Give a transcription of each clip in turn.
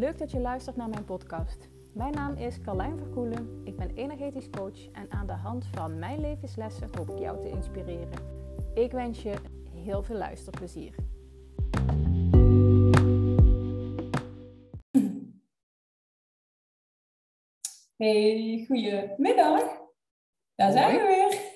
Leuk dat je luistert naar mijn podcast. Mijn naam is Carlijn Verkoelen. Ik ben energetisch coach en aan de hand van mijn levenslessen hoop ik jou te inspireren. Ik wens je heel veel luisterplezier. Hey, goedemiddag. Daar zijn we weer.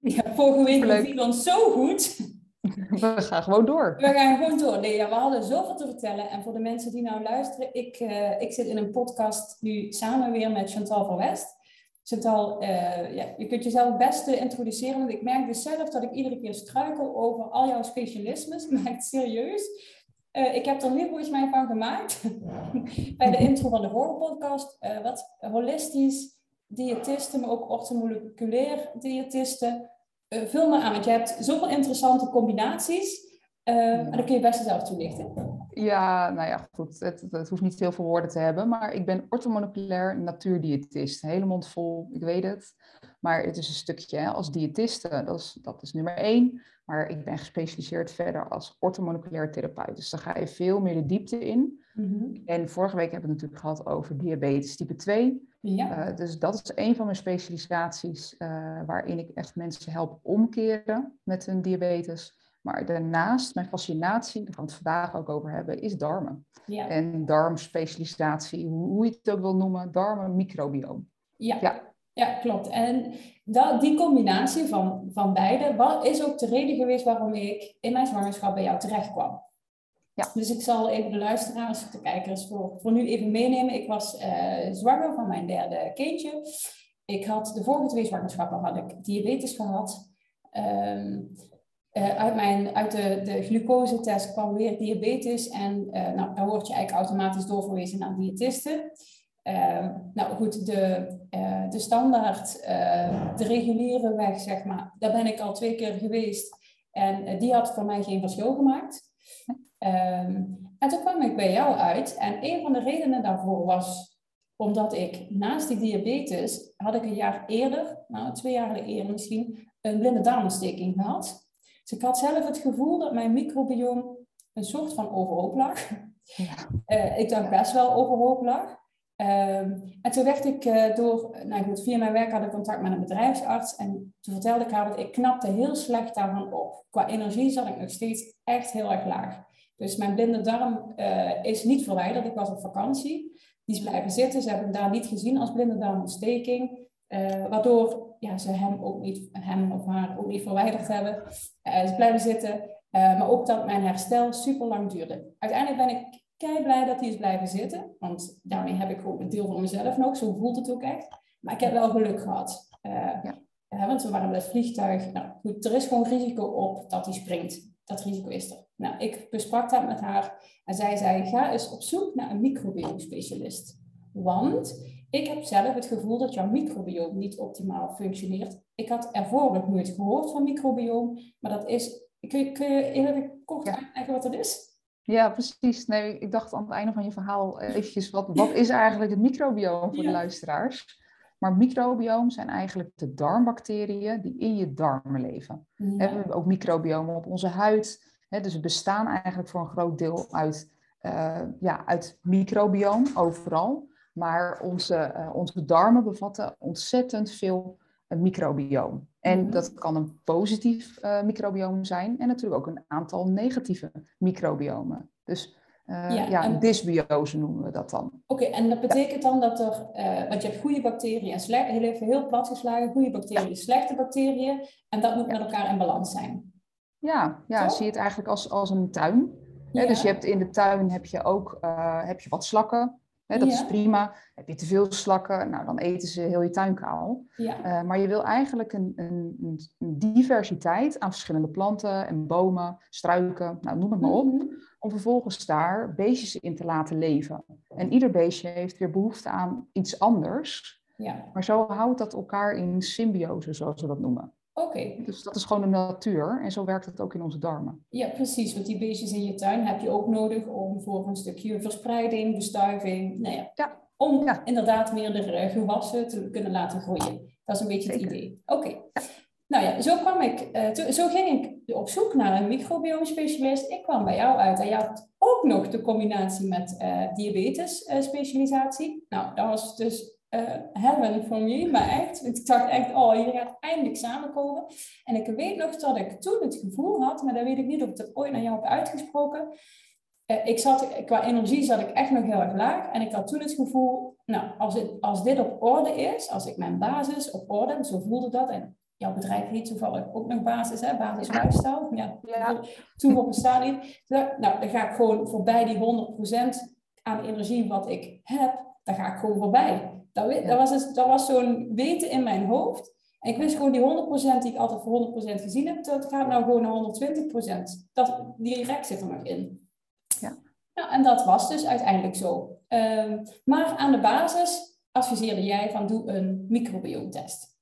Ja, vorige week viel ons zo goed. We gaan gewoon door. We gaan gewoon door. Nee, ja, we hadden zoveel te vertellen. En voor de mensen die nou luisteren, ik, uh, ik zit in een podcast nu samen weer met Chantal van West. Chantal, uh, ja, je kunt jezelf het beste introduceren. Want ik merk dus zelf dat ik iedere keer struikel over al jouw specialismes. Maar echt serieus. Uh, ik heb er nu volgens mij van gemaakt. Bij de intro van de vorige podcast. wat holistisch diëtisten, maar ook orthomoleculair diëtisten vul maar aan, want je hebt zoveel interessante combinaties. Uh, En dan kun je best zelf toelichten. Ja, nou ja, goed. Het, het, hoeft niet heel veel woorden te hebben. Maar ik ben orthomoleculair natuurdiëtist. Hele mond vol, ik weet het. Maar het is een stukje hè, als diëtiste, dat is, dat is nummer één. Maar ik ben gespecialiseerd verder als orthomoleculair therapeut. Dus daar ga je veel meer de diepte in. Mm En vorige week hebben we het natuurlijk gehad over diabetes type 2. Ja. Uh, dus dat is een van mijn specialisaties uh, waarin ik echt mensen help omkeren met hun diabetes. Maar daarnaast, mijn fascinatie, daar gaan we het vandaag ook over hebben, is darmen. Ja. En darmspecialisatie, hoe, hoe je het ook wil noemen, darmen-microbioom. Ja. ja. Ja, klopt. En dat, die combinatie van, van beide wat is ook de reden geweest waarom ik in mijn zwangerschap bij jou terecht kwam. Ja. Dus ik zal even de luisteraars, de kijkers voor, voor nu even meenemen. Ik was uh, zwanger van mijn derde kindje. Ik had de vorige twee zwangerschappen had ik diabetes gehad. Um, uh, uit, mijn, uit de, de glucosetest kwam weer diabetes. En uh, nou, daar word je eigenlijk automatisch doorverwezen naar diëtisten. Uh, nou goed, de, uh, de standaard, uh, de reguliere weg, zeg maar, daar ben ik al twee keer geweest. En die had voor mij geen verschil gemaakt. Um, en toen kwam ik bij jou uit. En een van de redenen daarvoor was omdat ik naast die diabetes, had ik een jaar eerder, nou twee jaar eerder misschien, een blinde darmontsteking gehad. Dus ik had zelf het gevoel dat mijn microbiome een soort van overhoop lag. Ja. ik dacht best wel overhoop lag. Um, en toen werd ik uh, door, nou via mijn werk had ik contact met een bedrijfsarts. En toen vertelde ik haar dat ik knapte heel slecht daarvan op. Qua energie zat ik nog steeds echt heel erg laag. Dus mijn blinde darm uh, is niet verwijderd. Ik was op vakantie. Die is blijven zitten. Ze hebben hem daar niet gezien als blinde darmontsteking. Uh, waardoor ja, ze hem, ook niet, hem of haar ook niet verwijderd hebben. ze blijven zitten. maar ook dat mijn herstel super lang duurde. Uiteindelijk ben ik kei blij dat hij is blijven zitten. Want daarmee heb ik ook een deel van mezelf nog. Zo voelt het ook echt. Maar ik heb wel geluk gehad. Uh, ja. uh, want we waren met het vliegtuig. Nou goed, er is gewoon risico op dat hij springt. Dat risico is er. Nou, ik besprak dat met haar. En zij zei, ga eens op zoek naar een microbioom-specialist. Want ik heb zelf het gevoel dat jouw microbioom niet optimaal functioneert. Ik had ervoor nog nooit gehoord van microbioom. Maar dat is... Kun je, kun je even kort ja. uitleggen wat dat is? Ja, precies. Nee, ik dacht aan het einde van je verhaal eventjes, wat, wat is eigenlijk het microbioom voor de luisteraars? Maar microbioom zijn eigenlijk de darmbacteriën die in je darmen leven. Ja. We hebben ook microbiomen op onze huid. Hè, dus we bestaan eigenlijk voor een groot deel uit, uh, ja, uit microbioom overal. Maar onze, uh, onze darmen bevatten ontzettend veel een microbioom. En mhm. dat kan een positief uh, microbioom zijn en natuurlijk ook een aantal negatieve microbiomen. Dus uh, ja, ja en... dysbiose noemen we dat dan. Oké, en dat betekent dan dat er, uh, want je hebt goede bacteriën en slechte, heel even heel plat geslagen, goede bacteriën, ja. slechte bacteriën, en dat moet met elkaar in balans zijn. Ja, ja zie je het eigenlijk als, als een tuin. Dus je hebt in de tuin heb je ook heb je wat slakken, dat is prima. Heb je te veel slakken, nou, dan eten ze heel je tuin kaal. Ja. Uh, maar je wil eigenlijk een, een, een, diversiteit aan verschillende planten en bomen, struiken, nou, noem het maar op. Mm-hmm. Om vervolgens daar beestjes in te laten leven. En ieder beestje heeft weer behoefte aan iets anders. Ja. Maar zo houdt dat elkaar in symbiose, zoals we dat noemen. Oké. Dus dat is gewoon de natuur en zo werkt het ook in onze darmen. Ja, precies. Want die beestjes in je tuin heb je ook nodig om voor een stukje verspreiding, bestuiving, nou ja, ja. om ja. inderdaad meerdere gewassen te kunnen laten groeien. Dat is een beetje het idee. Oké. Okay. nou ja, zo kwam ik, uh, zo ging ik op zoek naar een microbiome-specialist. Ik kwam bij jou uit en je had ook nog de combinatie met uh, diabetes-specialisatie. nou, dat was dus heaven for me, maar echt, ik dacht echt, oh, hier gaat eindelijk samenkomen. En ik weet nog dat ik toen het gevoel had, maar dat weet ik niet of ik het ooit naar jou heb uitgesproken, uh, ik zat, qua energie zat ik echt nog heel erg laag. En ik had toen het gevoel, nou, als, het, als dit op orde is, als ik mijn basis op orde, zo voelde dat. En jouw bedrijf heet toevallig ook nog basis, hè, basis lifestyle. Ja, ja. toen op een stadium. Nou, dan ga ik gewoon voorbij die 100% aan energie wat ik heb, daar ga ik gewoon voorbij. Dat, dat was, dus, dat was zo'n weten in mijn hoofd. En ik wist gewoon die 100% die ik altijd voor 100% gezien heb, dat gaat nou gewoon naar 120%. Dat, die rek zit er nog in. Ja. Nou, en dat was dus uiteindelijk zo. Um, maar aan de basis adviseerde jij van doe een microbioomtest.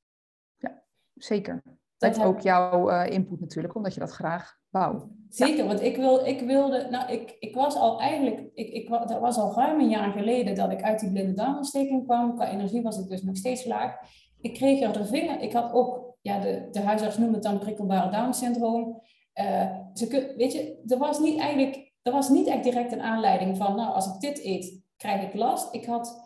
Ja, zeker. Dat ook jouw uh, input natuurlijk, omdat je dat graag wou. Zeker, want ik, wil, ik wilde, nou ik, ik was al eigenlijk, ik, ik, dat was al ruim een jaar geleden dat ik uit die blinde darmontsteking kwam. Qua energie was ik dus nog steeds laag. Ik kreeg er de vinger, ik had ook, ja de, de huisarts noemt het dan prikkelbare Down syndroom. Uh, ze, weet je, er was niet eigenlijk dat was niet echt direct een aanleiding van, nou, als ik dit eet, krijg ik last. Ik had,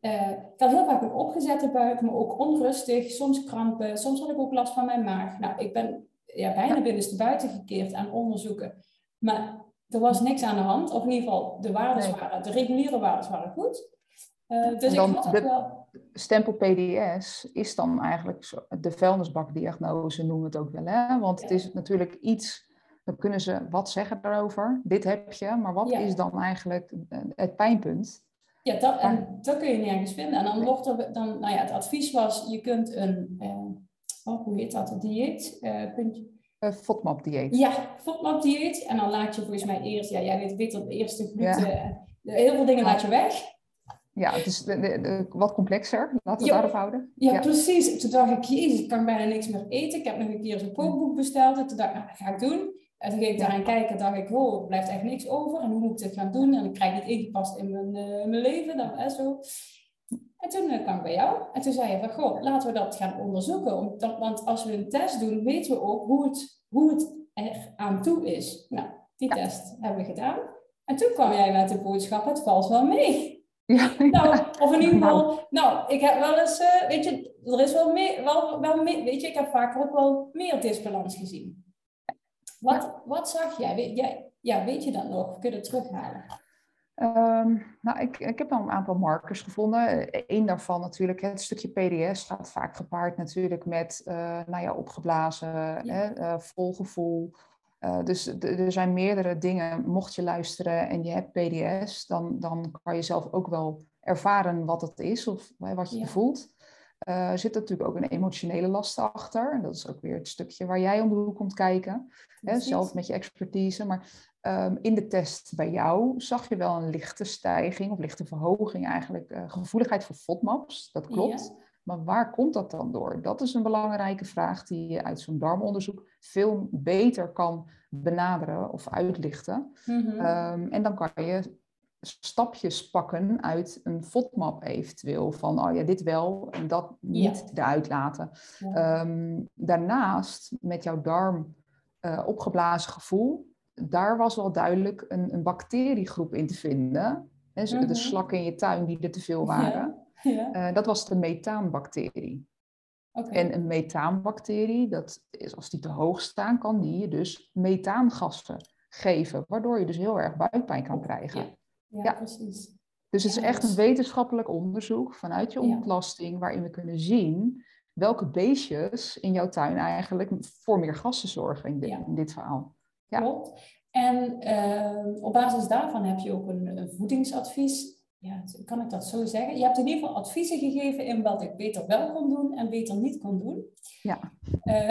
uh, ik had heel vaak een opgezette buik, maar ook onrustig, soms krampen, soms had ik ook last van mijn maag. Nou, ik ben ja, bijna binnenste buiten gekeerd aan onderzoeken. Maar er was niks aan de hand, of in ieder geval de waarden waren, de reguliere waarden waren goed. Uh, dus dan ik had de wel... stempel PDS is dan eigenlijk de vuilnisbakdiagnose, noemen we het ook wel. Hè? Want het is natuurlijk iets dan kunnen ze wat zeggen daarover. Dit heb je, maar wat is dan eigenlijk het pijnpunt? Ja, dat, en dat kun je nergens vinden. En dan wordt er, dan, nou ja, het advies was, je kunt een, eh, oh, hoe heet dat, een dieet, uh, puntje. Uh, FODMAP-dieet. Ja, FODMAP-dieet. En dan laat je volgens mij eerst, ja, jij weet beter, de eerste gluten, ja. heel veel dingen laat je weg. Ja, het is de, de, wat complexer. Laten we ja, daarop houden. Ja, ja, precies. Toen dacht ik, jezus, ik kan bijna niks meer eten. Ik heb nog een keer zo'n kookboek besteld. En toen dacht ik, nou, dat ga ik doen. En toen ging ik daaraan kijken, dacht ik, oh, er blijft echt niks over. En hoe moet ik dit gaan doen? En ik krijg dit ingepast in mijn, uh, mijn leven. Dan, hè, zo. En toen uh, kwam ik bij jou. En toen zei je van, goh, laten we dat gaan onderzoeken. want als we een test doen, weten we ook hoe het, hoe het er aan toe is. Nou, die test hebben we gedaan. En toen kwam jij met de boodschap, het valt wel mee. Ja, nou, of in ieder geval, nou, ik heb wel eens, uh, weet je, er is wel meer, wel, wel meer, weet je, ik heb vaker ook wel meer disbalans gezien. Wat, wat zag jij? Weet, jij? Ja, weet je dat nog? Kun je het terughalen? Um, nou, ik, ik heb al een aantal markers gevonden. Eén daarvan natuurlijk, het stukje PDS gaat vaak gepaard natuurlijk met uh, nou ja, opgeblazen, Hè, uh, vol gevoel. Uh, dus er zijn meerdere dingen. Mocht je luisteren en je hebt PDS, dan, dan kan je zelf ook wel ervaren wat het is of wat je voelt. Uh, zit natuurlijk ook een emotionele last achter. En dat is ook weer het stukje waar jij om de hoek komt kijken. Hè, zelf met je expertise. Maar um, in de test bij jou zag je wel een lichte stijging of lichte verhoging eigenlijk. Uh, gevoeligheid voor FODMAPs, dat klopt. Maar waar komt dat dan door? Dat is een belangrijke vraag die je uit zo'n darmonderzoek veel beter kan benaderen of uitlichten. Mm -hmm. um, en dan kan je stapjes pakken uit een FODMAP eventueel. Van, oh ja, dit wel en dat niet ja. eruit laten. Ja. Um, daarnaast, met jouw darm uh, opgeblazen gevoel, daar was wel duidelijk een, een bacteriegroep in te vinden. He, mm -hmm. De slakken in je tuin die er te veel waren. Ja. Uh, dat was de methaanbacterie. Okay. En een methaanbacterie, dat is, als die te hoog staan, kan die je dus methaangassen geven. Waardoor je dus heel erg buikpijn kan krijgen. Ja, precies. Dus het is echt een wetenschappelijk onderzoek vanuit je ontlasting, waarin we kunnen zien welke beestjes in jouw tuin eigenlijk voor meer gassen zorgen in dit, in dit verhaal. Ja. Klopt. En uh, op basis daarvan heb je ook een, een, voedingsadvies. Ja, kan ik dat zo zeggen? Je hebt in ieder geval adviezen gegeven in wat ik beter wel kon doen en beter niet kon doen. Ja. Uh,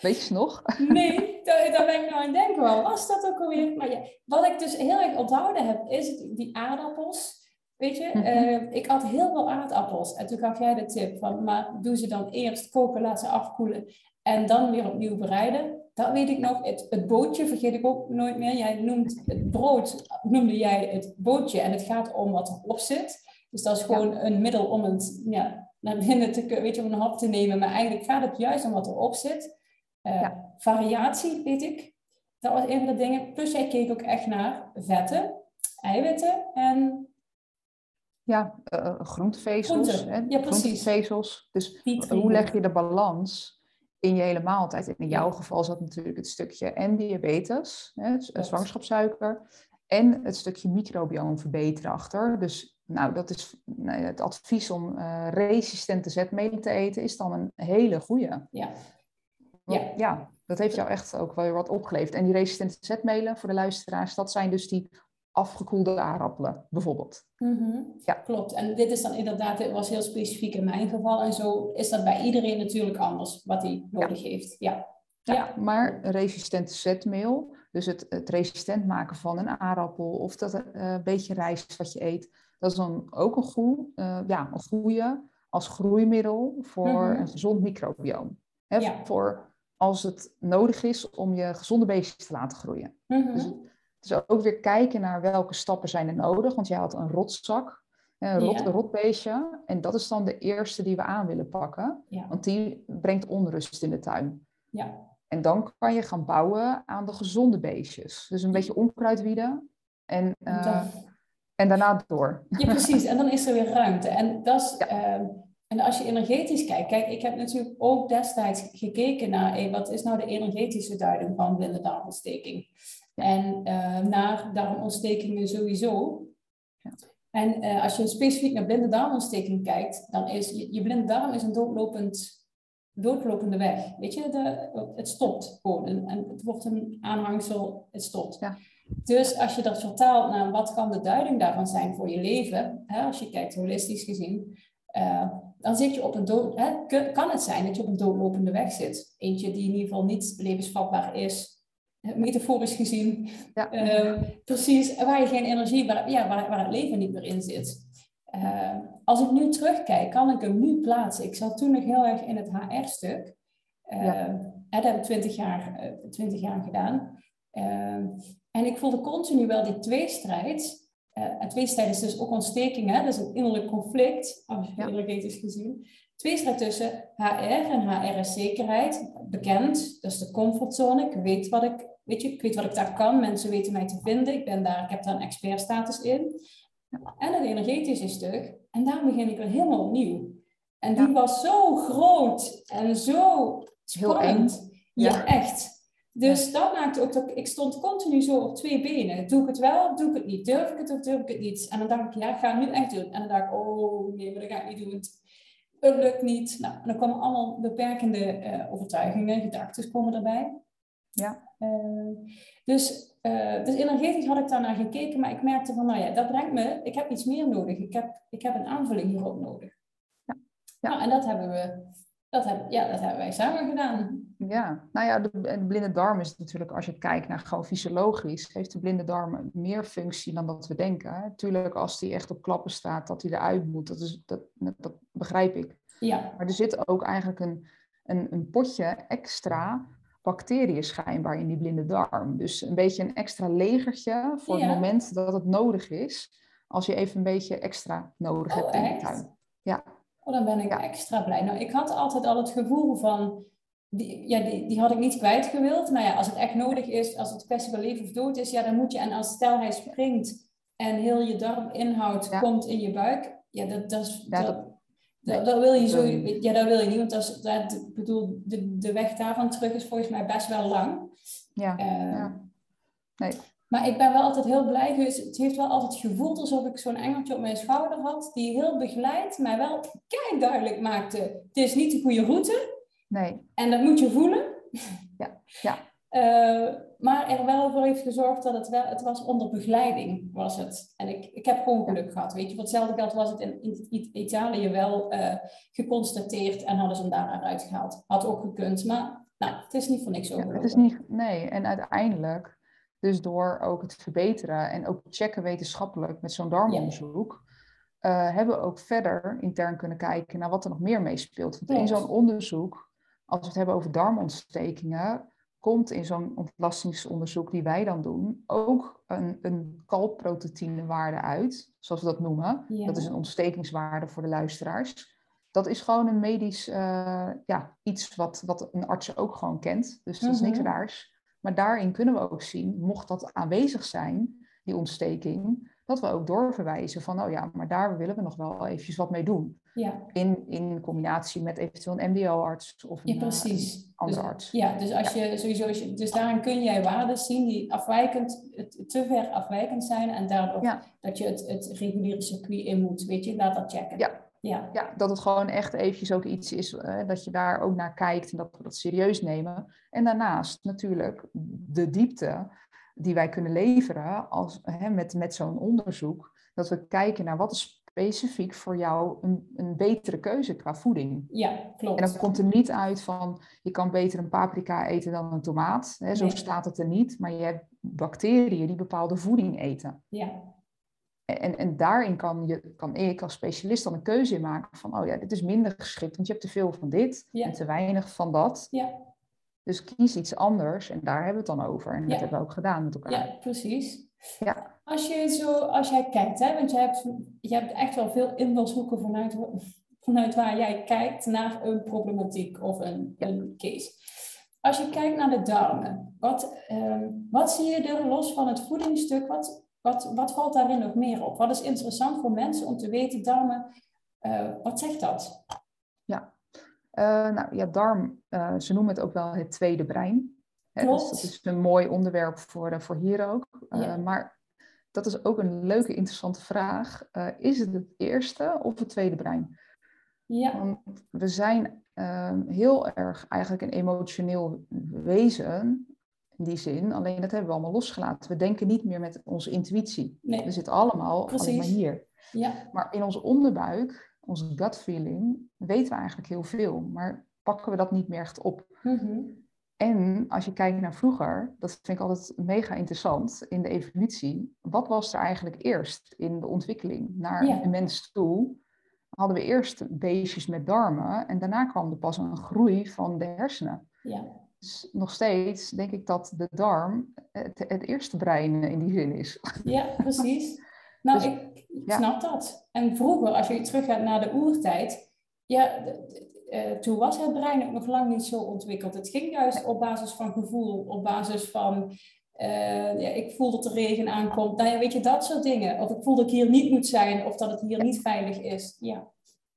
Weet je nog? Nee, daar, daar, ben ik nou aan het denken. Wat was dat ook alweer? Maar ja, wat ik dus heel erg onthouden heb, is die aardappels. Weet je, mm -hmm. uh, ik had heel veel aardappels. En toen gaf jij de tip van, maar doe ze dan eerst koken, laat ze afkoelen. En dan weer opnieuw bereiden. Dat weet ik nog. Het, het bootje vergeet ik ook nooit meer. Jij noemt het brood, noemde jij het bootje. En het gaat om wat erop zit. Dus dat is gewoon ja. een middel om het ja, naar binnen te weet je, om een hap te nemen. Maar eigenlijk gaat het juist om wat erop zit. Uh, Variatie, weet ik. Dat was een van de dingen. Plus jij keek ook echt naar vetten, eiwitten en... Ja, uh, groentevezels. Hè? Ja, precies. Groentevezels. Dus hoe leg je de balans in je hele maaltijd? in jouw geval zat natuurlijk het stukje en diabetes, hè, zwangerschapssuiker, en het stukje microbioom verbeteren achter. Dus nou, dat is nou, het advies om uh, resistente zetmelen te eten, is dan een hele goede. Ja. Ja. ja, dat heeft jou echt ook wel weer wat opgeleverd. En die resistente zetmelen, voor de luisteraars, dat zijn dus die afgekoelde aardappelen, bijvoorbeeld. Mm Ja. Klopt. En dit is dan inderdaad, dit was heel specifiek in mijn geval. En zo is dat bij iedereen natuurlijk anders, wat hij nodig heeft. Ja. Ja, maar resistente zetmeel, dus het, het resistent maken van een aardappel of dat uh, een beetje rijst wat je eet, dat is dan ook een, goed, uh, ja, een goede als groeimiddel voor mhm. een gezond microbioom. Hè, Voor als het nodig is om je gezonde beestjes te laten groeien. Mm Dus ook weer kijken naar welke stappen zijn er nodig. Want jij had een rotzak, een, rot, een rotbeestje. En dat is dan de eerste die we aan willen pakken. Want die brengt onrust in de tuin. Ja. En dan kan je gaan bouwen aan de gezonde beestjes. Dus een beetje onkruid wieden. En, uh, en daarna door. Ja, precies. En dan is er weer ruimte. En, dat is, uh, en als je energetisch kijkt. Kijk, ik heb natuurlijk ook destijds gekeken naar... Hey, wat is nou de energetische duiding van blinde darmontsteking? En uh, naar darmontstekingen sowieso. Ja. En uh, als je specifiek naar blinde darmontsteking kijkt, dan is je, je blinde darm is een doodlopend, doodlopende weg. Weet je, de, het stopt gewoon. En, het wordt een aanhangsel, het stopt. Ja. Dus als je dat vertaalt naar wat kan de duiding daarvan zijn voor je leven, hè, als je kijkt holistisch gezien, uh, dan zit je op een dood, hè, kan het zijn dat je op een doodlopende weg zit. Eentje die in ieder geval niet levensvatbaar is, metaforisch gezien. Ja. Uh, precies, waar je geen energie, waar, ja, waar, waar het leven niet meer in zit. Uh, als ik nu terugkijk, kan ik hem nu plaatsen. Ik zat toen nog heel erg in het HR-stuk. Uh, ja. Dat heb ik twintig jaar, 20 jaar gedaan. en ik voelde continu wel die tweestrijd. En tweestrijd is dus ook ontsteking, hè? dat is een innerlijk conflict, ja. energetisch gezien. Tweestrijd tussen HR en HR is zekerheid, bekend, dat is de comfortzone. Ik weet wat ik weet je, ik weet wat ik daar kan, mensen weten mij te vinden, ik ben daar, ik heb daar een expertstatus in. En het energetische stuk, en daar begin ik weer helemaal opnieuw. En die was zo groot en zo spannend. Ja. ja, echt. Dus dat maakte ook dat ik stond continu zo op twee benen. Doe ik het wel of doe ik het niet? Durf ik het of durf ik het niet? En dan dacht ik, ja, ik ga het nu echt doen. En dan dacht ik, oh nee, maar dat ga ik niet doen. Het lukt niet. Nou, en dan komen allemaal beperkende uh, overtuigingen, gedachten komen erbij. Ja. Uh, dus, uh, dus energetisch had ik daarnaar gekeken, maar ik merkte van, nou ja, dat brengt me, ik heb iets meer nodig. Ik heb, ik heb een aanvulling hierop nodig. Ja. ja. Nou, en dat hebben we, dat, heb, ja, dat hebben wij samen gedaan. Ja, nou ja, de, de, blinde darm is natuurlijk, als je kijkt naar gewoon fysiologisch, heeft de blinde darm meer functie dan dat we denken. Natuurlijk, als die echt op klappen staat, dat hij eruit moet, dat, is, dat, dat begrijp ik. Ja. Maar er zit ook eigenlijk een, een, een potje extra bacteriën schijnbaar in die blinde darm. Dus een beetje een extra legertje voor het moment dat het nodig is. Als je even een beetje extra nodig hebt in de oh, tuin. Ja. Oh, dan ben ik extra blij. Nou, ik had altijd al het gevoel van, die, ja, die, die had ik niet kwijtgewild. Maar ja, als het echt nodig is, als het kwestie van leven of dood is, ja, dan moet je, en als stel hij springt en heel je darminhoud komt in je buik, ja, dat, dat, is, dat, dat, dat, wil je zo, ja, dat wil je niet, want dat is, dat, ik bedoel, de, de weg daarvan terug is volgens mij best wel lang. Ja. Uh, ja. Nee. Maar ik ben wel altijd heel blij geweest. Het heeft wel altijd gevoeld alsof ik zo'n engeltje op mijn schouder had, die heel begeleid, maar wel kei duidelijk maakte: het is niet de goede route. Nee. En dat moet je voelen. Ja. ja. Uh, maar er wel voor heeft gezorgd dat het wel, het was onder begeleiding was het. En ik, ik heb gewoon geluk gehad, weet je. Voor hetzelfde geld was het in, in Italië wel uh, geconstateerd en hadden ze hem daar uitgehaald. Had ook gekund, maar nou, het is niet voor niks over. Ja, het is niet, nee, en uiteindelijk, dus door ook het verbeteren en ook checken wetenschappelijk met zo'n darmonderzoek, ja. uh, hebben we ook verder intern kunnen kijken naar wat er nog meer meespeelt. Want in zo'n onderzoek, als we het hebben over darmontstekingen, komt in zo'n ontlastingsonderzoek die wij dan doen ook een, een kalproteïnewaarde uit, zoals we dat noemen. Dat is een ontstekingswaarde voor de luisteraars. dat is gewoon een medisch uh, ja, iets wat, wat een arts ook gewoon kent. Dus dat is niks mhm. raars. Maar daarin kunnen we ook zien, mocht dat aanwezig zijn, die ontsteking, dat we ook doorverwijzen van, oh ja, maar daar willen we nog wel eventjes wat mee doen. Ja. In, in combinatie met eventueel een MDO-arts of een, ja, precies. Uh, andere dus, arts. Ja, dus als je sowieso, als je, dus daarin kun jij waarden zien die afwijkend, te ver afwijkend zijn en daardoor dat je het, het reguliere circuit in moet, weet je, laat dat checken. Ja. Ja. ja, dat het gewoon echt eventjes ook iets is, uh, dat je daar ook naar kijkt en dat we dat serieus nemen. En daarnaast natuurlijk de diepte die wij kunnen leveren als, hè, met, met zo'n onderzoek. Dat we kijken naar wat is specifiek voor jou een, een betere keuze qua voeding. Ja, klopt. En dan komt er niet uit van je kan beter een paprika eten dan een tomaat. Hè, zo staat het er niet. Maar je hebt bacteriën die bepaalde voeding eten. Ja. En, en daarin kan, je, kan ik als specialist dan een keuze in maken van, oh ja, dit is minder geschikt, want je hebt te veel van dit en te weinig van dat. Ja. Dus kies iets anders en daar hebben we het dan over. En dat hebben we ook gedaan met elkaar. Ja, precies. Ja. Als, je zo, als jij kijkt, hè, want je hebt, je hebt echt wel veel invalshoeken vanuit, vanuit waar jij kijkt naar een problematiek of een, een case. Als je kijkt naar de darmen, wat, ehm, wat zie je er los van het voedingsstuk? Wat, wat, wat valt daarin nog meer op? Wat is interessant voor mensen om te weten, darmen, uh, wat zegt dat? Uh, nou ja, darm, uh, ze noemen het ook wel het tweede brein. Hè, dus dat is een mooi onderwerp voor, voor hier ook. Ja. Maar dat is ook een leuke, interessante vraag. is het het eerste of het tweede brein? Ja. Want we zijn heel erg eigenlijk een emotioneel wezen in die zin. Alleen dat hebben we allemaal losgelaten. We denken niet meer met onze intuïtie. Nee. We zitten allemaal maar hier. Ja. Maar in onze onderbuik, onze gut feeling, weten we eigenlijk heel veel. Maar pakken we dat niet meer echt op. Mm En als je kijkt naar vroeger, dat vind ik altijd mega interessant in de evolutie. Wat was er eigenlijk eerst in de ontwikkeling naar een mens toe? Hadden we eerst beestjes met darmen en daarna kwam er pas een groei van de hersenen. Dus nog steeds denk ik dat de darm het, het eerste brein in die zin is. Ja, precies. Nou, dus, ik, snap dat. En vroeger, als je teruggaat naar de oertijd, ja, uh, toen was het brein ook nog lang niet zo ontwikkeld. Het ging juist op basis van gevoel, op basis van, uh, ja, ik voel dat de regen aankomt. Nou ja, weet je, dat soort dingen. Of ik voel dat ik hier niet moet zijn, of dat het hier niet veilig is. Ja.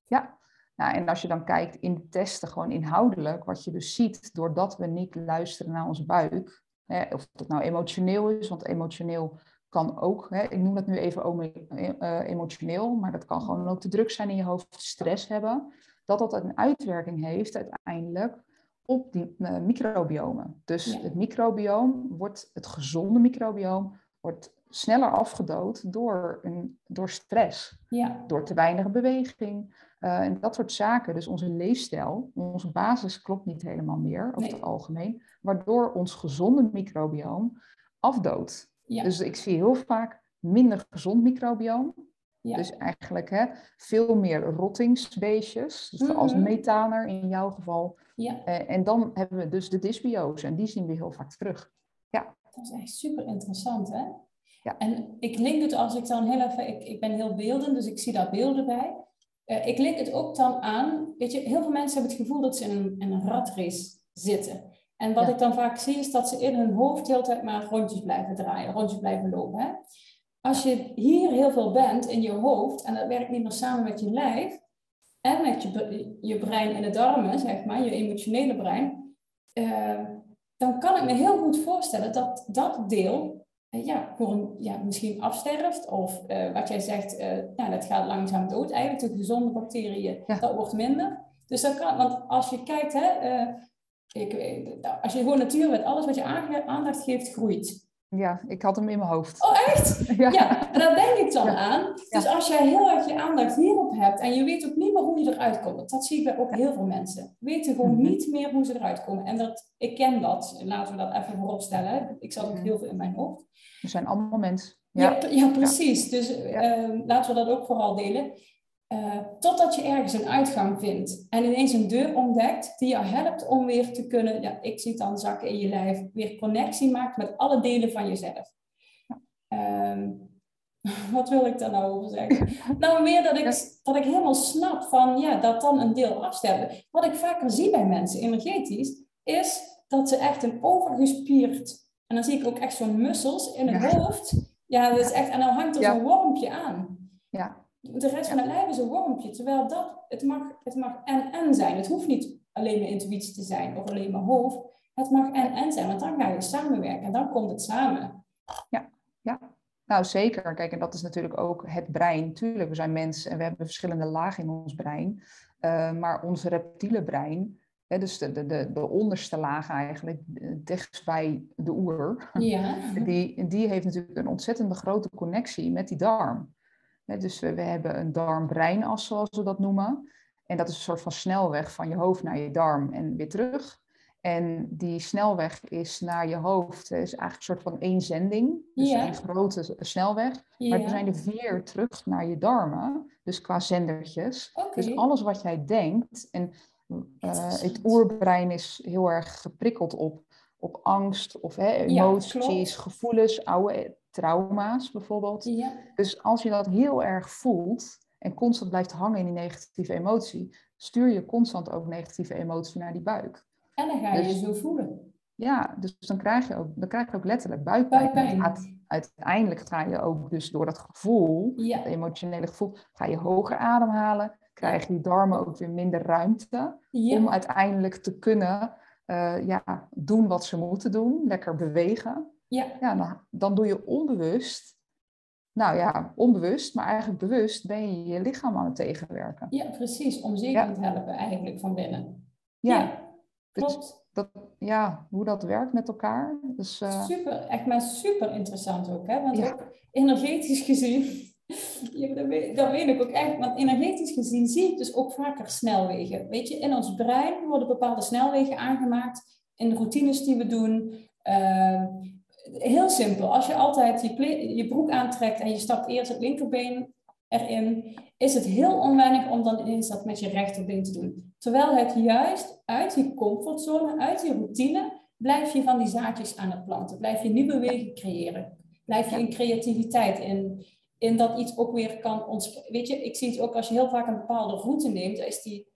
Ja, nou, en als je dan kijkt in de testen, gewoon inhoudelijk, wat je dus ziet doordat we niet luisteren naar onze buik, hè, of dat nou emotioneel is, want emotioneel kan ook, hè, ik noem dat nu even uh, emotioneel, maar dat kan gewoon ook te druk zijn in je hoofd, stress hebben, dat dat een uitwerking heeft uiteindelijk op die uh, microbiomen. Dus het microbioom wordt, het gezonde microbioom, wordt sneller afgedood door, een, door stress, ja. door te weinig beweging, uh, en dat soort zaken, dus onze leefstijl, onze basis klopt niet helemaal meer over het algemeen, waardoor ons gezonde microbioom afdoodt. Dus ik zie heel vaak minder gezond microbioom. Ja. Dus eigenlijk hè, veel meer rottingsbeestjes, dus mm als methaner in jouw geval. Ja. Uh, en dan hebben we dus de dysbiose en die zien we heel vaak terug. Ja. Dat is echt super interessant hè? Ja. En ik link het als ik dan heel even, ik, ik ben heel beeldend, dus ik zie daar beelden bij. Uh, ik link het ook dan aan, weet je, heel veel mensen hebben het gevoel dat ze in een, in een ratrace zitten. En wat ik dan vaak zie is dat ze in hun hoofd de hele tijd maar rondjes blijven draaien, rondjes blijven lopen. Hè? Als je hier heel veel bent in je hoofd en dat werkt niet meer samen met je lijf en met je, je brein en de darmen, zeg maar, je emotionele brein, uh, dan kan ik me heel goed voorstellen dat dat deel eh, ja, gewoon ja, misschien afsterft. Of uh, wat jij zegt, uh, nou, dat gaat langzaam dood. Eigenlijk de gezonde bacteriën, dat wordt minder. Dus dat kan, want als je kijkt, hè, uh, ik, als je gewoon natuur met alles wat je aandacht geeft, groeit. Ja, ik had hem in mijn hoofd. Oh, echt? Ja, ja daar denk ik dan aan. Dus als jij heel erg je aandacht hierop hebt en je weet ook niet meer hoe je eruit komt. Dat zie ik bij ook heel veel mensen. Weten gewoon mhm. niet meer hoe ze eruit komen. En dat, ik ken dat. Laten we dat even vooropstellen. Ik zat ook mhm. heel veel in mijn hoofd. We zijn allemaal mensen. Ja, ja, precies. Dus uh, laten we dat ook vooral delen. Uh, totdat je ergens een uitgang vindt en ineens een deur ontdekt die jou helpt om weer te kunnen, ja, ik zie het dan zakken in je lijf, weer connectie maakt met alle delen van jezelf. Um, Wat wil ik daar nou over zeggen? nou, meer dat ik, dat ik helemaal snap van, ja, dat dan een deel afsterven. Wat ik vaker zie bij mensen, energetisch, is dat ze echt een overgespierd... En dan zie ik ook echt zo'n mussels in het hoofd. Ja, dat is echt... En dan hangt er zo'n wormpje aan. Ja. De rest van het lijf is een wormpje. Terwijl dat, het mag, het mag en-en zijn. Het hoeft niet alleen maar intuïtie te zijn of alleen maar hoofd. Het mag en-en zijn, want dan ga je samenwerken en dan komt het samen. Ja, ja. Nou, zeker. Kijk, en dat is natuurlijk ook het brein. Tuurlijk, we zijn mensen en we hebben verschillende lagen in ons brein. Uh, maar ons reptiele brein, hè, dus de, de, de, de onderste laag eigenlijk, dichtst bij de oer, ja. die, die heeft natuurlijk een ontzettende grote connectie met die darm. Dus we, we hebben een darm-breinas, zoals we dat noemen. En dat is een soort van snelweg van je hoofd naar je darm en weer terug. En die snelweg is naar je hoofd, is eigenlijk een soort van één zending. Dus een grote snelweg. Maar er zijn er vier terug naar je darmen. Dus qua zendertjes. Dus alles wat jij denkt. En uh, het oerbrein is heel erg geprikkeld op, op angst of hè, emoties, gevoelens, oude trauma's bijvoorbeeld. Dus als je dat heel erg voelt en constant blijft hangen in die negatieve emotie, stuur je constant ook negatieve emotie naar die buik. En dan ga je dus, je zo voelen. Ja, dus dan krijg je ook, dan krijg je ook letterlijk buikpijn. buikpijn. uiteindelijk ga je ook dus door dat gevoel, het emotionele gevoel, ga je hoger ademhalen. Krijg je darmen ook weer minder ruimte om uiteindelijk te kunnen uh, ja, doen wat ze moeten doen. Lekker bewegen. Ja. Ja, dan, dan doe je onbewust nou ja, onbewust, maar eigenlijk bewust ben je je lichaam aan het tegenwerken. Ja, precies. Om zeker te helpen eigenlijk van binnen. Ja, dus dat, ja, hoe dat werkt met elkaar. Dus, uh... Super, echt maar super interessant ook. Hè? Want ook energetisch gezien, ja, dat, weet, dat, weet, ik ook echt, want energetisch gezien zie ik dus ook vaker snelwegen. Weet je, in ons brein worden bepaalde snelwegen aangemaakt in de routines die we doen. Uh, heel simpel, als je altijd je, je broek aantrekt en je stapt eerst het linkerbeen erin, is het heel onwennig om dan ineens dat met je rechterbeen te doen. Terwijl het juist uit die comfortzone, uit die routine, blijf je van die zaadjes aan het planten. Blijf je nieuwe wegen creëren. Blijf je in creativiteit, in, in dat iets ook weer kan ontspreken. Weet je, ik zie het ook als je heel vaak een bepaalde route neemt, is die,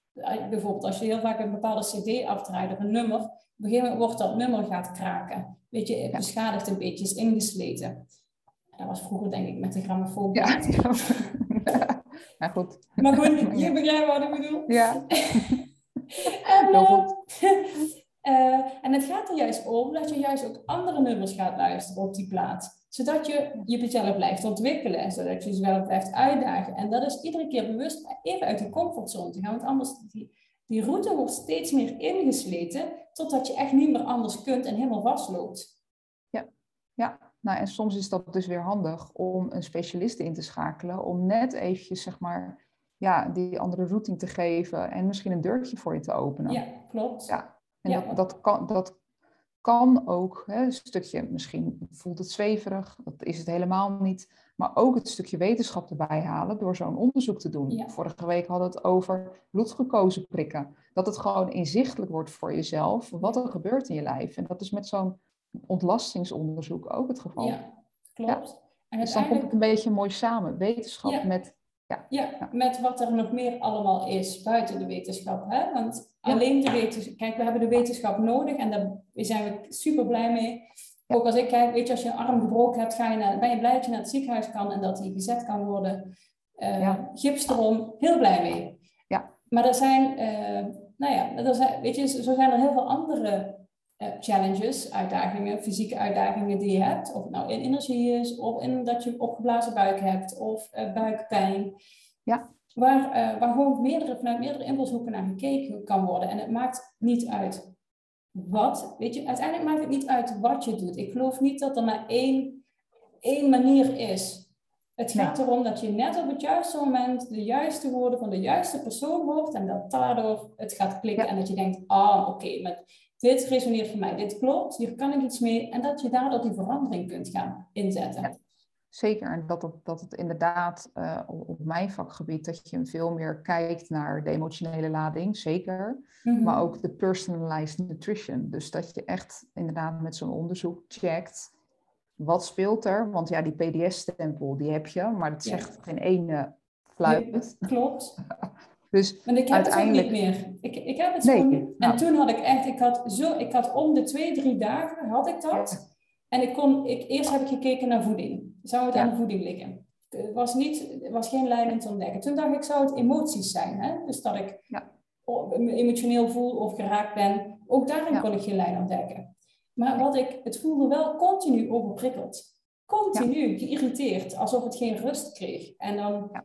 bijvoorbeeld als je heel vaak een bepaalde cd afdraait of een nummer, op een gegeven moment wordt dat nummer gaat kraken. Weet je, beschadigd een beetje, is ingesleten. Dat was vroeger denk ik met de grammofoon. Ja, ja, goed. Maar goed, je begrijpt wat ik bedoel. Ja. en, uh, uh, en het gaat er juist om dat je juist ook andere nummers gaat luisteren op die plaat. Zodat je jezelf blijft ontwikkelen en zodat je jezelf blijft uitdagen. En dat is iedere keer bewust even uit die comfortzone te gaan. Want anders, die, die route wordt steeds meer ingesleten, totdat je echt niet meer anders kunt en helemaal vastloopt. Ja, ja. Nou, en soms is dat dus weer handig om een specialist in te schakelen, om net eventjes, zeg maar, ja, die andere routine te geven en misschien een deurtje voor je te openen. Ja, klopt. Ja, en Dat, dat, kan, dat kan ook, hè, een stukje, misschien voelt het zweverig, dat is het helemaal niet, maar ook het stukje wetenschap erbij halen door zo'n onderzoek te doen. Vorige week hadden we het over bloedgekozen prikken. Dat het gewoon inzichtelijk wordt voor jezelf wat er gebeurt in je lijf. En dat is met zo'n ontlastingsonderzoek ook het geval. Ja, klopt. En dus dan komt het een beetje mooi samen. Wetenschap met... Ja, ja, met wat er nog meer allemaal is buiten de wetenschap. Hè? Want alleen de wetenschap... Kijk, we hebben de wetenschap nodig en daar zijn we super blij mee. Ook als ik kijk, weet je, als je een arm gebroken hebt, ga je naar, ben je blij dat je naar het ziekenhuis kan en dat die gezet kan worden. Uh, Gips erom, heel blij mee. Ja. Maar er zijn, uh, nou ja, er zijn, weet je, zo zijn er heel veel andere uh, challenges, uitdagingen, fysieke uitdagingen die je hebt. Of het nou in energie is, of in dat je opgeblazen buik hebt, of uh, buikpijn. Ja. Waar, uh, waar gewoon meerdere, vanuit meerdere invalshoeken naar gekeken kan worden. En het maakt niet uit wat. Weet je, uiteindelijk maakt het niet uit wat je doet. Ik geloof niet dat er maar één, één manier is. Het gaat erom dat je net op het juiste moment de juiste woorden van de juiste persoon hoort en dat daardoor het gaat klikken en dat je denkt, ah oké, met dit resoneert voor mij, dit klopt, hier kan ik iets mee. En dat je daardoor die verandering kunt gaan inzetten. zeker, en dat het, dat het inderdaad uh, op mijn vakgebied, dat je veel meer kijkt naar de emotionele lading, zeker. Mhm. Maar ook de personalized nutrition. Dus dat je echt inderdaad met zo'n onderzoek checkt wat speelt er? Want ja, die PDS-stempel, die heb je, maar het zegt geen ene fluit. klopt. dus maar ik heb uiteindelijk... het niet meer. Ik, ik heb het nee, En nou. toen had ik echt, ik had, zo, ik had om de twee, drie dagen had ik dat. En ik kon, ik, eerst heb ik gekeken naar voeding. Zou het aan de voeding liggen? Het was, niet, het was geen lijn te ontdekken. Toen dacht ik, zou het emoties zijn? Hè? Dus dat ik ja. me emotioneel voel of geraakt ben. Ook daarin kon ik geen lijn ontdekken. Maar wat ik, het voelde wel continu overprikkeld. Continu geïrriteerd, alsof het geen rust kreeg. En dan, ja,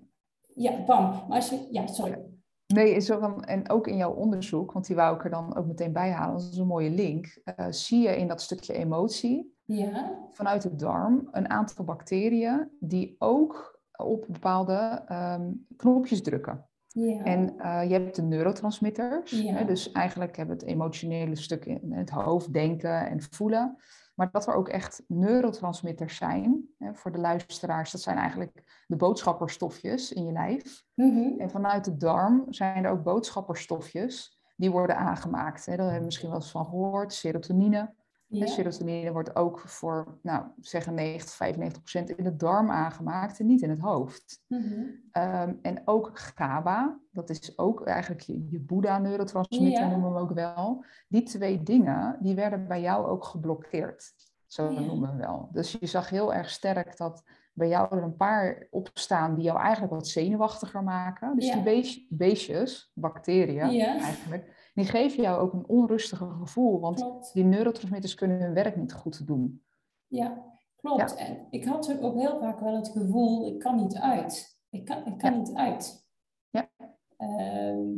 ja bam. Maar als je, ja, sorry. Nee, en ook in jouw onderzoek, want die wou ik er dan ook meteen bij halen, dat is een mooie link. Uh, zie je in dat stukje emotie, ja. vanuit de darm, een aantal bacteriën die ook op bepaalde um, knopjes drukken. Ja. En uh, je hebt de neurotransmitters, hè, dus eigenlijk hebben we het emotionele stuk in het hoofd, denken en voelen. Maar dat er ook echt neurotransmitters zijn, hè, voor de luisteraars, dat zijn eigenlijk de boodschapperstofjes in je lijf. Mm En vanuit de darm zijn er ook boodschapperstofjes die worden aangemaakt. Hè. Daar hebben we misschien wel eens van gehoord, serotonine. Ja. Serotonine wordt ook voor, nou, zeggen 90, 95 procent in de darm aangemaakt en niet in het hoofd. Mhm. Ehm, en ook GABA, dat is ook eigenlijk je, je Boeddha-neurotransmitter, noemen we ook wel. Die twee dingen, die werden bij jou ook geblokkeerd. Zo noemen we wel. Dus je zag heel erg sterk dat bij jou er een paar opstaan die jou eigenlijk wat zenuwachtiger maken. Dus die beestjes, bacteriën eigenlijk, die geven jou ook een onrustiger gevoel, want die neurotransmitters kunnen hun werk niet goed doen. Ja, klopt. En ik had ook heel vaak wel het gevoel, ik kan niet uit. Ik kan, ik kan niet uit. Ja. Ehm,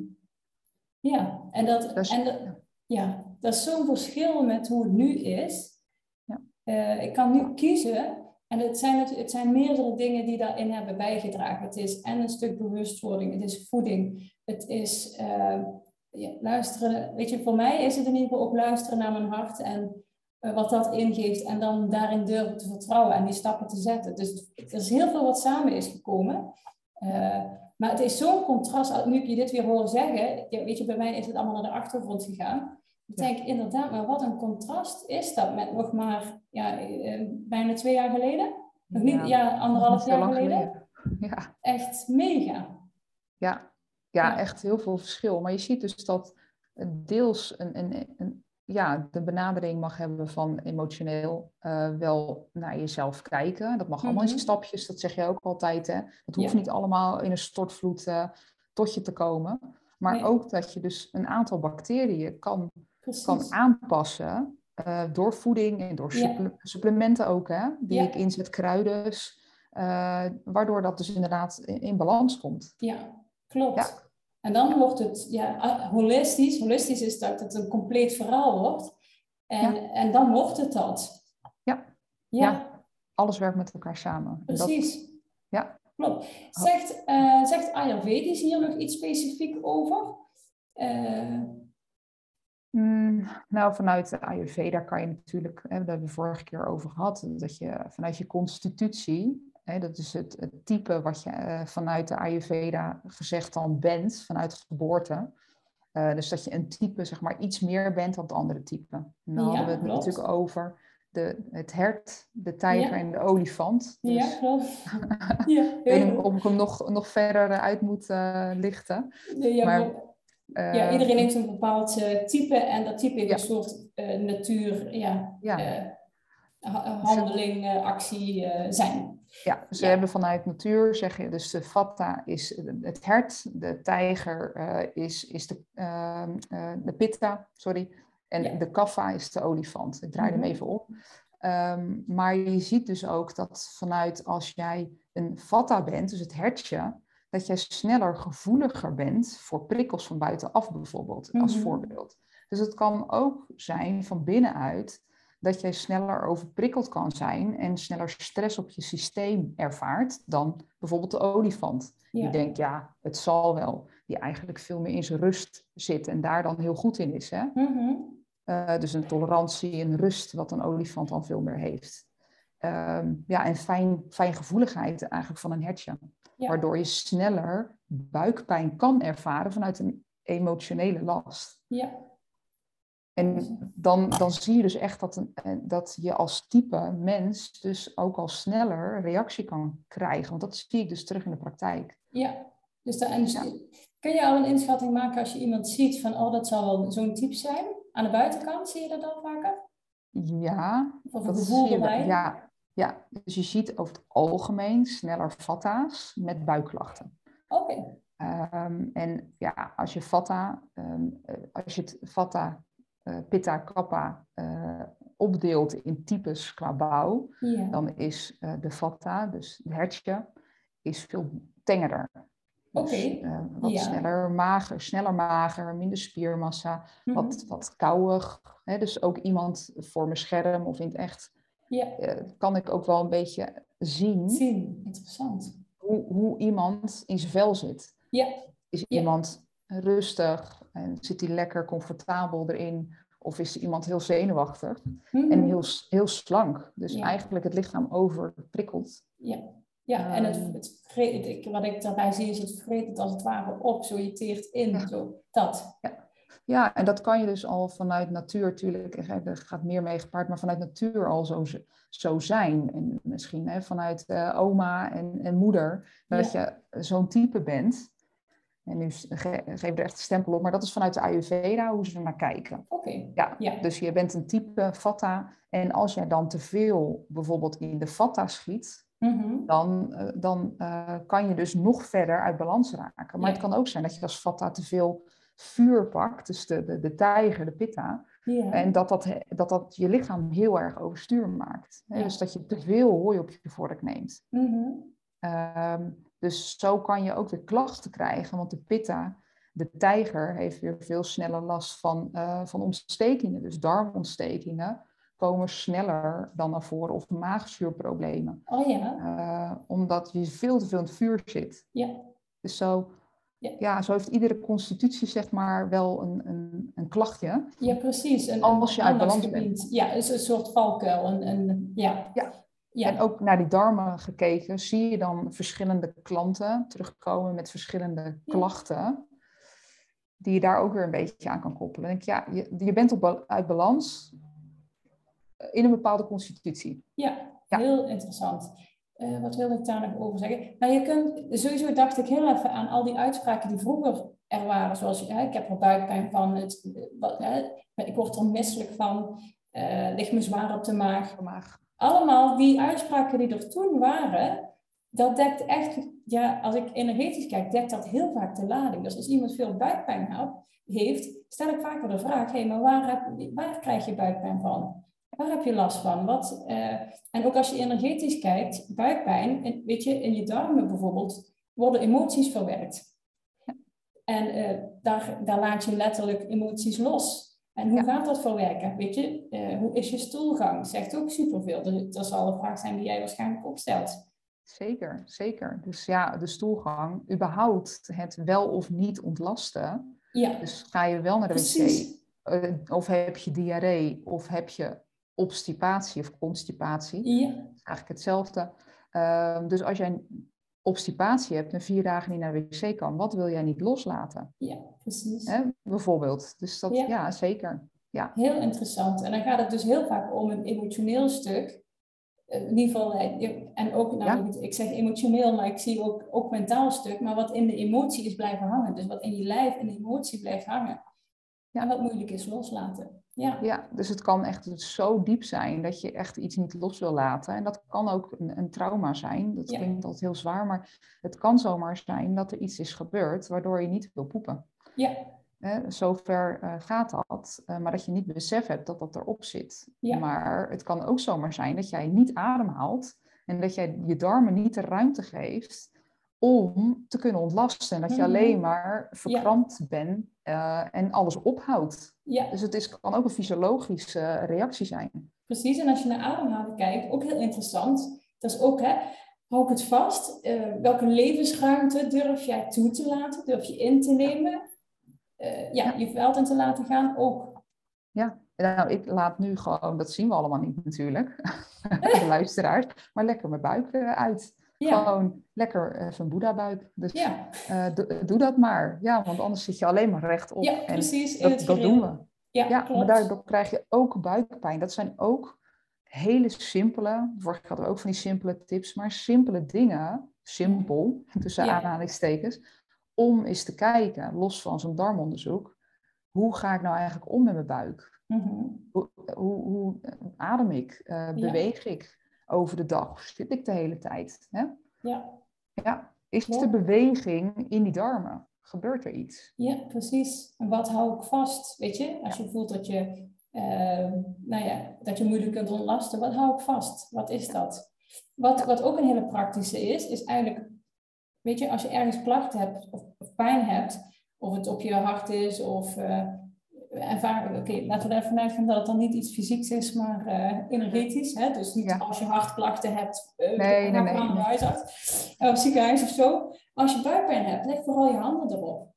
ja, en dat, dat is, en dat, ja, dat is zo'n verschil met hoe het nu is. Ja. Uh, ik kan nu kiezen en het zijn, het, het zijn meerdere dingen die daarin hebben bijgedragen. Het is en een stuk bewustwording, het is voeding, het is uh, ja, luisteren, weet je, voor mij is het in ieder geval ook luisteren naar mijn hart en uh, wat dat ingeeft en dan daarin durven te vertrouwen en die stappen te zetten. Dus er is heel veel wat samen is gekomen. Uh, maar het is zo'n contrast, nu ik je dit weer hoor zeggen, ja, weet je, bij mij is het allemaal naar de achtergrond gegaan. Ik denk inderdaad, maar wat een contrast is dat met nog maar ja, uh, bijna twee jaar geleden? Nog niet, ja, anderhalf jaar geleden. geleden. Ja. Echt mega. Ja, ja, echt heel veel verschil. Maar je ziet dus dat deels een, een, een ja, de benadering mag hebben van emotioneel uh, wel naar jezelf kijken. Dat mag allemaal in mhm. stapjes, dat zeg je ook altijd. Hè? Het hoeft niet allemaal in een stortvloed uh, tot je te komen. Maar ook dat je dus een aantal bacteriën kan, kan aanpassen uh, door voeding en door supplementen ook, hè, die ik inzet, kruiden. waardoor dat dus inderdaad in, in balans komt. Ja, klopt. En dan wordt het ja, ah, holistisch. Holistisch is dat het een compleet verhaal wordt. En, en dan wordt het dat. Ja. ja. alles werkt met elkaar samen. Precies. ja. Klopt. Zegt, uh, zegt Ayurvedisch hier nog iets specifiek over? Uh... Mm, nou, vanuit de Ayurveda kan je natuurlijk, hè, daar hebben we vorige keer over gehad, dat je vanuit je constitutie dat is het, het, type wat je uh, vanuit de Ayurveda gezegd dan bent, vanuit geboorte. Uh, dus dat je een type, zeg maar, iets meer bent dan het andere type. Dan hadden we het natuurlijk over de, het hert, de tijger en de olifant. Dus, ja, klopt. ja, ik weet niet of ik hem nog, nog verder uit moet uh, lichten. Ja, maar, ja, iedereen heeft een bepaald type en dat type is een soort natuur, ja, handeling, actie zijn. Ja, dus we hebben vanuit natuur, zeg je, dus de vata is het hert, de tijger uh, is, is de, uh, uh, de pitta, sorry, en de kaffa is de olifant. Ik draai hem mhm. even om. Um, maar je ziet dus ook dat vanuit als jij een vata bent, dus het hertje, dat jij sneller gevoeliger bent voor prikkels van buitenaf bijvoorbeeld, als mhm. voorbeeld. Dus het kan ook zijn van binnenuit dat jij sneller overprikkeld kan zijn en sneller stress op je systeem ervaart dan bijvoorbeeld de olifant. Die denkt, ja, het zal wel. Die eigenlijk veel meer in zijn rust zit en daar dan heel goed in is. Hè? Mhm. Eh, dus een tolerantie en rust, wat een olifant dan veel meer heeft. Ehm, ja, en fijn, fijngevoeligheid eigenlijk van een hertje. Waardoor je sneller buikpijn kan ervaren vanuit een emotionele last. Ja, En dan, dan zie je dus echt dat, een, eh, dat je als type mens dus ook al sneller reactie kan krijgen. Want dat zie ik dus terug in de praktijk. Ja, dus en kun je al een inschatting maken als je iemand ziet van, oh, dat zal wel zo'n type zijn? Aan de buitenkant zie je dat dan vaker? Ja, Of dat gevoel zie je wel. erbij? Ja, ja, dus je ziet over het algemeen sneller vatta's met buikklachten. Oké. Ehm, en ja, als je vata, ehm, eh, als je het vata, eh, pitta, kappa eh, opdeelt in types qua bouw, dan is eh, de vata, dus het hertje, is veel tengerder. Dus, Oké, eh, wat sneller mager, sneller mager, minder spiermassa, Mhm. wat, wat kouwig. Hè? Dus ook iemand voor mijn scherm of in het echt Ja, eh, kan ik ook wel een beetje zien zien. Interessant. hoe, hoe iemand in zijn vel zit. Ja, Is Ja. iemand rustig en zit hij lekker comfortabel erin? Of is iemand heel zenuwachtig en heel, s- heel slank? Dus Ja. eigenlijk het lichaam overprikkeld. Ja, ja en het, Ehm. het vreet, ik, wat ik daarbij zie is het vreet het als het ware op, zo je teert in, zo, dat. Ja, en dat kan je dus al vanuit natuur, natuurlijk, er gaat meer mee gepaard, maar vanuit natuur al zo, zo zijn. En misschien hè, vanuit eh, oma en, en moeder, dat je zo'n type bent. En nu geef ik er echt een stempel op, maar dat is vanuit de Ayurveda hoe ze er naar kijken. Oké, Ja, ja, dus je bent een type vata. En als jij dan te veel bijvoorbeeld in de vata schiet, Mhm. dan, eh, dan eh, kan je dus nog verder uit balans raken. Maar Ja. het kan ook zijn dat je als vata te veel vuur pakt, dus de, de, de tijger, de pitta, ja. en dat dat, dat dat je lichaam heel erg overstuur maakt. Dus dat je te veel hooi op je vork neemt. Ehm, dus zo kan je ook weer klachten krijgen, want de pitta, de tijger, heeft weer veel sneller last van, eh, van ontstekingen. Dus darmontstekingen komen sneller dan naar voren of maagzuurproblemen. Oh ja, Eh, omdat je veel te veel in het vuur zit. ja, Dus zo, Ja. ja. zo heeft iedere constitutie zeg maar wel een, een, een klachtje. ja precies. Een, Als je uit balans aandachtsgebied. Ja, is een soort valkuil. Een, een, ja. Ja. Ja. En ook naar die darmen gekeken, zie je dan verschillende klanten terugkomen met verschillende Ja. klachten. Die je daar ook weer een beetje aan kan koppelen. Denk ja, je, je bent op, uit balans eh, in een bepaalde constitutie. Ja, Ja. heel interessant. Eh, wat wilde ik daar nog over zeggen? Nou, je kunt, sowieso dacht ik heel even aan al die uitspraken die vroeger er waren. Zoals, ik heb er buikpijn van, het, wat, hè, ik word er misselijk van, eh ligt me zwaar op de maag. Maar Allemaal die uitspraken die er toen waren, dat dekt echt, ja, als ik energetisch kijk, dekt dat heel vaak de lading. Dus als iemand veel buikpijn heeft, stel ik vaker de vraag, hé, maar waar, heb, waar krijg je buikpijn van? Waar heb je last van? Wat, eh, en ook als je energetisch kijkt, buikpijn, weet je, in je darmen bijvoorbeeld, worden emoties verwerkt. En eh, daar, daar laat je letterlijk emoties los. En hoe Ja. gaat dat verwerken? Weet je, eh, hoe is je stoelgang? Zegt ook superveel. Dus dat zal een vraag zijn die jij waarschijnlijk ook stelt. zeker, zeker. Dus ja, de stoelgang, überhaupt het wel of niet ontlasten. Ja, Dus ga je wel naar de Precies. wc, eh, of heb je diarree, of heb je obstipatie of constipatie. ja, is eigenlijk hetzelfde. Ehm, dus als jij obstipatie hebt en vier dagen niet naar de wc kan, wat wil jij niet loslaten? ja, precies. Hè? Bijvoorbeeld. Dus dat, Ja. ja, zeker. Ja, Heel interessant. En dan gaat het dus heel vaak om een emotioneel stuk. Eh, In ieder geval, eh, en ook, nou, Ja. ik zeg emotioneel, maar ik zie ook, ook mentaal stuk, maar wat in de emotie is blijven hangen. Dus wat in je lijf in de emotie blijft hangen. Ja. En wat moeilijk is loslaten. Ja, ja, dus het kan echt zo diep zijn dat je echt iets niet los wil laten. En dat kan ook een, een trauma zijn. Dat Ja. klinkt altijd heel zwaar, maar het kan zomaar zijn dat er iets is gebeurd waardoor je niet wil poepen. ja, Hè, zover eh, gaat dat, eh, maar dat je niet besef hebt dat dat erop zit. Ja. Maar het kan ook zomaar zijn dat jij niet ademhaalt en dat jij je darmen niet de ruimte geeft om te kunnen ontlasten. En dat je Mhm. alleen maar verkrampt bent eh, en alles ophoudt. ja. Dus het is, kan ook een fysiologische reactie zijn. Precies, en als je naar ademhalen kijkt, ook heel interessant. Dat is ook, hè, hou ik het vast. Eh, welke levensruimte durf jij toe te laten? Durf je in te nemen? Eh, ja, Ja. je veld in te laten gaan ook. Ja, nou, ik laat nu gewoon, dat zien we allemaal niet natuurlijk, de luisteraars, maar lekker mijn buik uit. Ja, Gewoon lekker even een boeddha-buik. Dus ja. eh, doe, doe dat maar. Ja, want anders zit je alleen maar rechtop. ja en precies. In dat, dat doen we. Ja, ja maar daardoor krijg je ook buikpijn. Dat zijn ook hele simpele, vorige keer hadden we ook van die simpele tips, maar simpele dingen, simpel, tussen aanhalingstekens, om eens te kijken, los van zo'n darmonderzoek, hoe ga ik nou eigenlijk om met mijn buik? Mhm. hoe, hoe, hoe, adem ik? Uh, beweeg ik over de dag? Zit ik de hele tijd? Hè? Ja. ja. Is er beweging in die darmen? Gebeurt er iets? Ja, precies. En wat hou ik vast? Weet je, als je voelt dat je, uh, nou ja, dat je moeilijk kunt ontlasten, wat hou ik vast? Wat is dat? Wat, wat ook een hele praktische is, is eigenlijk, weet je, als je ergens klachten hebt of, of pijn hebt, of het op je hart is, of uh, en vaak, oké, laten we er ervan uitgaan dat het dan niet iets fysieks is, maar uh, energetisch. Hè? Dus niet als je hartklachten hebt, uh, nee, nee, nee, de huisarts of ziekenhuis of zo. Als je buikpijn hebt, leg vooral je handen erop.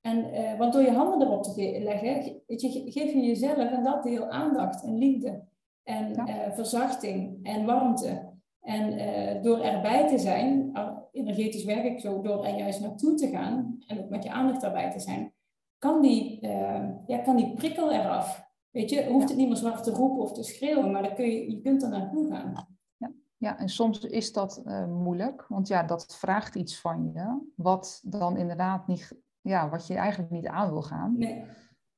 En, uh, want door je handen erop te leggen, je, geef je jezelf en dat deel aandacht en liefde. En ja. verzachting en warmte. En door erbij te zijn, energetisch werk ik zo, door er juist naartoe te gaan en ook met je aandacht erbij te zijn, kan die, uh, ja, kan die prikkel eraf. Weet je, hoeft het niet meer zwart te roepen of te schreeuwen, maar dan kun je, je kunt er naartoe gaan. Ja, ja en soms is dat uh, moeilijk, want ja, dat vraagt iets van je, wat dan inderdaad niet, ja, wat je eigenlijk niet aan wil gaan. Nee.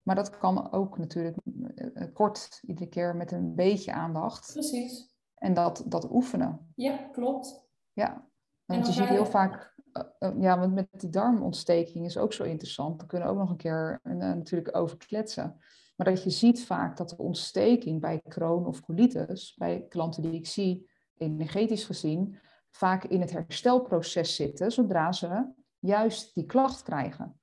Maar dat kan ook natuurlijk uh, kort, iedere keer met een beetje aandacht. Precies. En dat, dat oefenen. Ja, klopt. Ja, want je ziet heel vaak eh, eh, ja, want met die darmontsteking is ook zo interessant. Daar kunnen we ook nog een keer uh, natuurlijk over kletsen. Maar dat je ziet vaak dat de ontsteking bij kroon of colitis, bij klanten die ik zie, energetisch gezien, vaak in het herstelproces zitten zodra ze juist die klacht krijgen.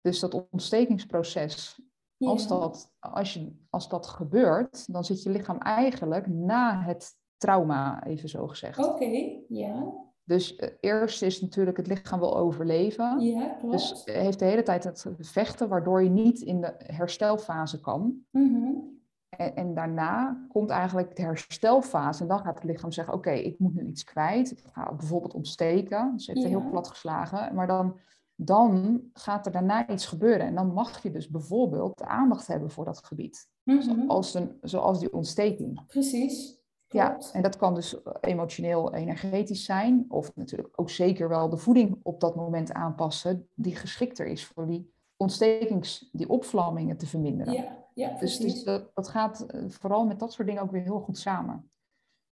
Dus dat ontstekingsproces, als, dat, als, je, als dat gebeurt, dan zit je lichaam eigenlijk na het trauma, even zo gezegd. Oké, ja. Dus uh, eerst is natuurlijk het lichaam wil overleven. Ja, klopt. Dus heeft de hele tijd het vechten, waardoor je niet in de herstelfase kan. Mm en, en, daarna komt eigenlijk de herstelfase. En dan gaat het lichaam zeggen, oké, ik moet nu iets kwijt. Ik ga bijvoorbeeld ontsteken. Dus heeft ja. heel plat geslagen. Maar dan, dan gaat er daarna iets gebeuren. En dan mag je dus bijvoorbeeld aandacht hebben voor dat gebied. Mm zoals, een, zoals die ontsteking. Precies. Ja, en dat kan dus emotioneel, energetisch zijn. Of natuurlijk ook zeker wel de voeding op dat moment aanpassen, die geschikter is voor die ontstekings, die opvlammingen te verminderen. Ja, ja, dus, dus dat, dat, gaat eh, vooral met dat soort dingen ook weer heel goed samen.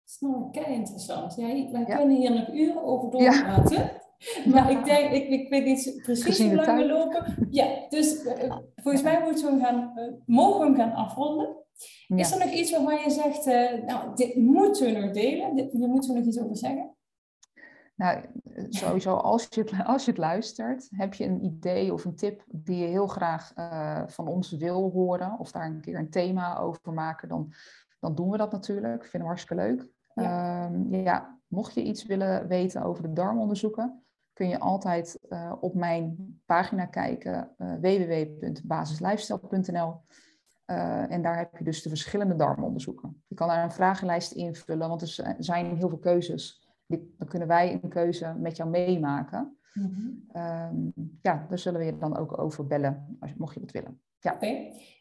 Dat is kei interessant. Ja, wij kunnen hier nog uren over doorpraten. Maar ik denk, ik, ik weet niet precies hoe lang we lopen. Ja, dus uh, volgens mij moeten we gaan, uh, mogen we hem gaan afronden. Is er nog iets waarvan je zegt, uh, nou, dit moeten we nog delen? Dit, hier moeten we nog iets over zeggen? Nou, sowieso, als je, het, als je het luistert, heb je een idee of een tip die je heel graag uh, van ons wil horen, of daar een keer een thema over maken, dan, dan doen we dat natuurlijk. Vinden we hartstikke leuk. Ja. Um, ja, mocht je iets willen weten over de darmonderzoeken, kun je altijd uh, op mijn pagina kijken, uh, www.basislifestyle.nl. Uh, en daar heb je dus de verschillende darmonderzoeken. Je kan daar een vragenlijst invullen, want er zijn heel veel keuzes. Die, dan kunnen wij een keuze met jou meemaken. Mm -hmm. um, ja, daar zullen we je dan ook over bellen, als, mocht je dat willen. Ja. Oké.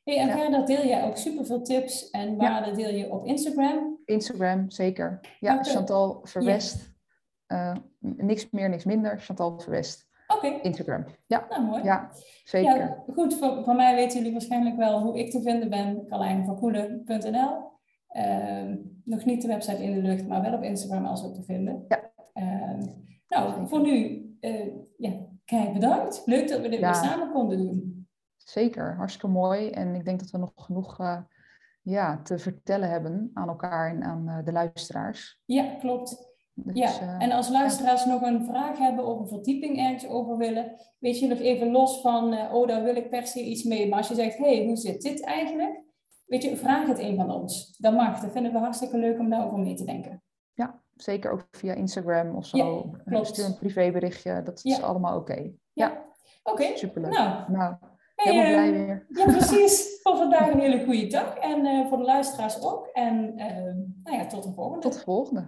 Hey, en ja. deel jij ook superveel tips en waar ja. deel je op Instagram? Instagram, zeker. Ja, okay. Chantal Verwest. Uh, niks meer, niks minder. Chantal Verwest. Oké. Instagram. Ja. Nou, mooi. Ja, zeker. Ja, goed, van, van, mij weten jullie waarschijnlijk wel hoe ik te vinden ben. KarlijnVanKoelen.nl uh, Nog niet de website in de lucht, maar wel op Instagram als ook te vinden. Ja. Uh, nou, voor nu, uh, ja, kijk, bedankt. Leuk dat we dit ja. weer samen konden doen. Zeker, hartstikke mooi. En ik denk dat we nog genoeg uh, ja, te vertellen hebben aan elkaar en aan uh, de luisteraars. Ja, klopt. Dus, ja, uh, en als luisteraars ja. nog een vraag hebben of een verdieping ergens over willen, weet je nog even los van, uh, oh, daar wil ik per se iets mee. Maar als je zegt, hé, hey, hoe zit dit eigenlijk? Weet je, vraag het een van ons. Dat mag, dat vinden we hartstikke leuk om daarover mee te denken. Ja, zeker ook via Instagram of zo. Ja, klopt. Stuur een privéberichtje, dat is ja. allemaal oké. Okay. Ja, ja. oké. Okay. Superleuk. Nou, nou hey, helemaal blij weer. Ja, precies. voor vandaag een hele goede dag. En voor de luisteraars ook. En nou ja, tot de volgende. Tot de volgende.